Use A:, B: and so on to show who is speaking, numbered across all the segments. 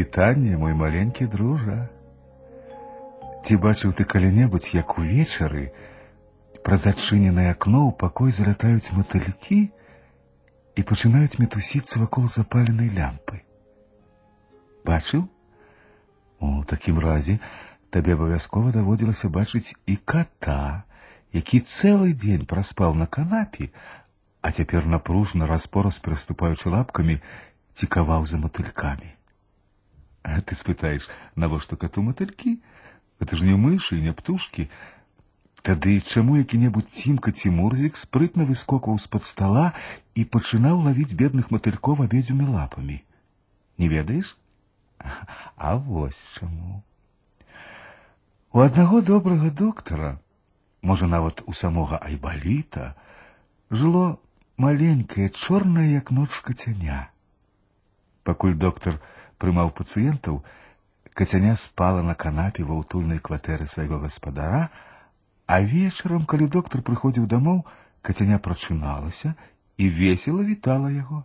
A: Прывітанне, мой маленькі дружа. Ці бачыў ты калі-небудзь, як увечары праз адчыненае акно ў пакой залятаюць матылькі і пачынаюць мітусіцца вакол запаленай лямпы. Бачыў? У такім разе табе абавязкова даводзілася бачыць і кота, які цэлы дзень праспаў на канапе, а цяпер напружна распораз пераступаючы лапкамі цікаваў за матылькамі. А ты спытаеш, навошта кату матылькі? Гэта ж не мышы і не птушкі. Тады чаму які-небудзь цімка ці мурзік спрытна выскокваў з-пад стала і пачынаў лавіць бедных матылькоў абедзюмі лапамі. Не ведаеш? А вось чаму. У аднаго добрага доктара, можа нават у самога айбаліта, жыло маленькае чорнае як ноч кацяня. Пакуль доктар прымаў пацыентаў, кацяня спала на канапе ва ўтульнай кватэры свайго гаспадара, а вечарам, калі доктар прыходзіў дамоў, кацяня прачыналася і весела вітала яго.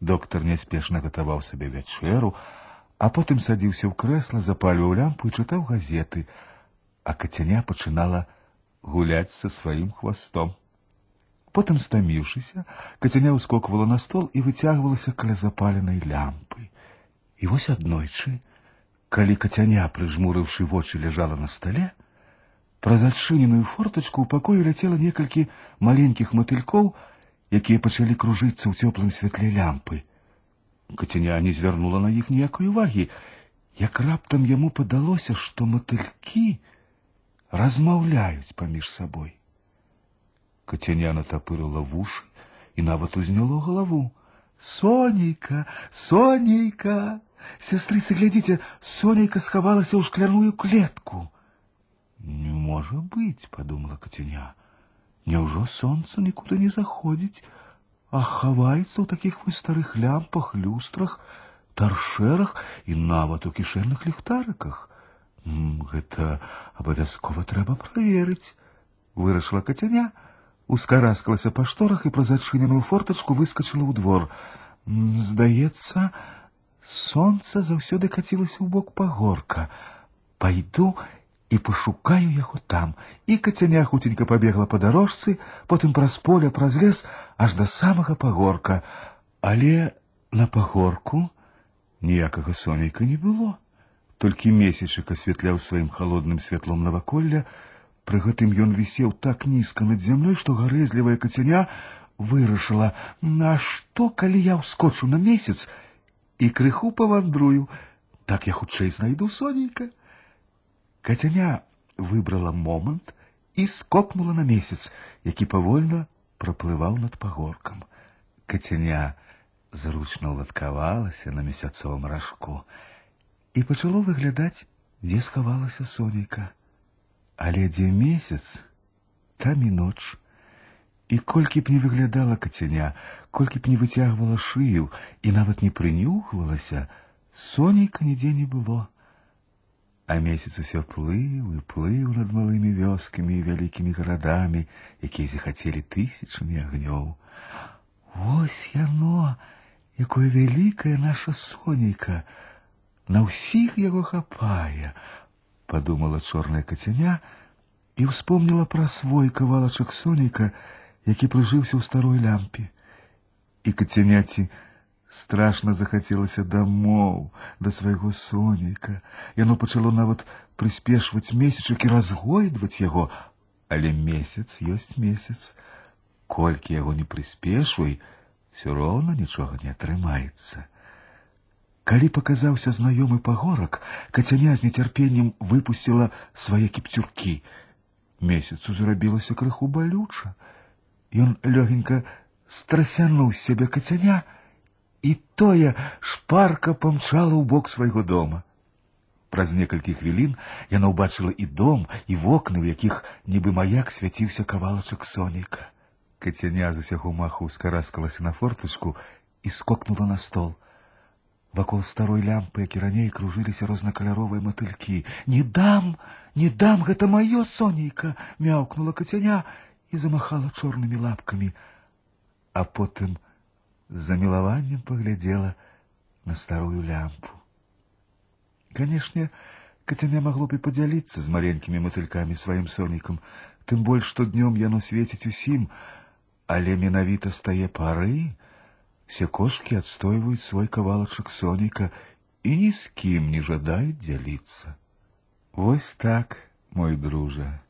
A: Доктар няспешна гатаваў сабе вячэру, а потым садзіўся ў крэсла, запальваў лямпу і чытаў газеты, а кацяня пачынала гуляць са сваім хвастом. Потым стаміўшыся, кацяня ўскоквала на стол і выцягвалася каля запаленай лямпы. І вось аднойчы, калі кацяня, прыжмурыўшы вочы, ляжала на стале, праз адчыненую фортачку ў пакоі ляцела некалькі маленькіх матылькоў, якія пачалі кружыцца ў цёплым святле лямпы. Кацяня не звярнула на іх ніякай увагі, як раптам яму падалося, што матылькі размаўляюць паміж сабой. Кацяня натапырыла вушы і нават узняло галаву. Сонейка, Сонейка! Сестрыцы, глядите, Сонейка сховалась ў шкляную клетку. Не может быть, подумала Катяня. Няўжо солнце никуда не заходит, а хаваецца ў таких вы старых лямпах, люстрах, торшерах и нават у кішэнных ліхтарыках. Гэта абавязкова трэба праверыць, вырашыла Катяня, ускараскалася па шторах і праз адчыненую фортачку выскочыла ў двор. Здаецца, Сонца заўсёды кацілася ў бок пагорка. Пайду і пашукаю яго там. І кацяня хуценька пабегла па дарожцы, потым праз поле, праз лес, аж да самага пагорка. Але на пагорку ніякага сонейка не было. Толькі месячык асвятляў сваім халодным святлом наваколля, Пры гэтым ён вісеў так нізка над зямлёй, што гарэзлівая кацяня вырашыла: На што, калі я ўскочу на месяц, и крыху павандрую, так я хутчэй знайду сонейка. Кацяня выбрала момант і скокнула на месяц, які павольна праплываў над пагоркам. Кацяня зручна ўладкавалася на месяцовым ражку і пачало выглядаць, дзе схавалася сонейка. Але дзе месяц, там і ноч. І колькі б не выглядала кацяня, колькі б не выцягвала шыю і нават не прынюхвалася, сонейка нідзе не было. А месяц усё плыў і плыў над малымі вёскамі і вялікімі гарадамі, якія захацелі тысячамі агнёў. Вось яно, якое вялікае наша сонейка, на ўсіх яго хапае, подумала чорная кацяня і ўспомніла пра свой кавалачак сонейка, які прыжыўся ў старой лямпе. І кацяняці страшна захацелася дамоў да свайго сонейка. Яно пачало нават прыспешваць месячак і разгойдваць яго, але месяц ёсць месяц. Колькі яго не прыспешвай, все роўна нічога не атрымаецца. Калі паказаўся знаёмы пагорак, кацяня з нецярпеннем выпусціла свае кіпцюркі. Месяцу зрабілася крыху балюча. Ён лёгенька страсянуў з сябе кацяня, і тое шпарка памчала ў бок свайго дома. Праз некалькі хвілін яна ўбачыла і дом, і вокны, у якіх нібы маяк свяціўся кавалачак сонейка. Кацяня з усяго маху ўскараскалася на фортачку і скокнула на стол. Вакол старой лямпы, як і раней кружыліся рознакаляровыя матылькі. Не дам, не дам, гэта маё сонейка, мяўкнула кацяня і замахала чорнымі лапкамі, а потым з замілаваннем паглядзела на старую лямпу. Канешне, Кацяня магло б і падзяліцца з маленькімі матылькамі сваім сонікам, тым больш, што днём яно свеціць усім, але менавіта з тае пары все кошкі адстойваюць свой кавалачак соніка і ні з кім не жадаюць дзяліцца. Вось так, мой дружа.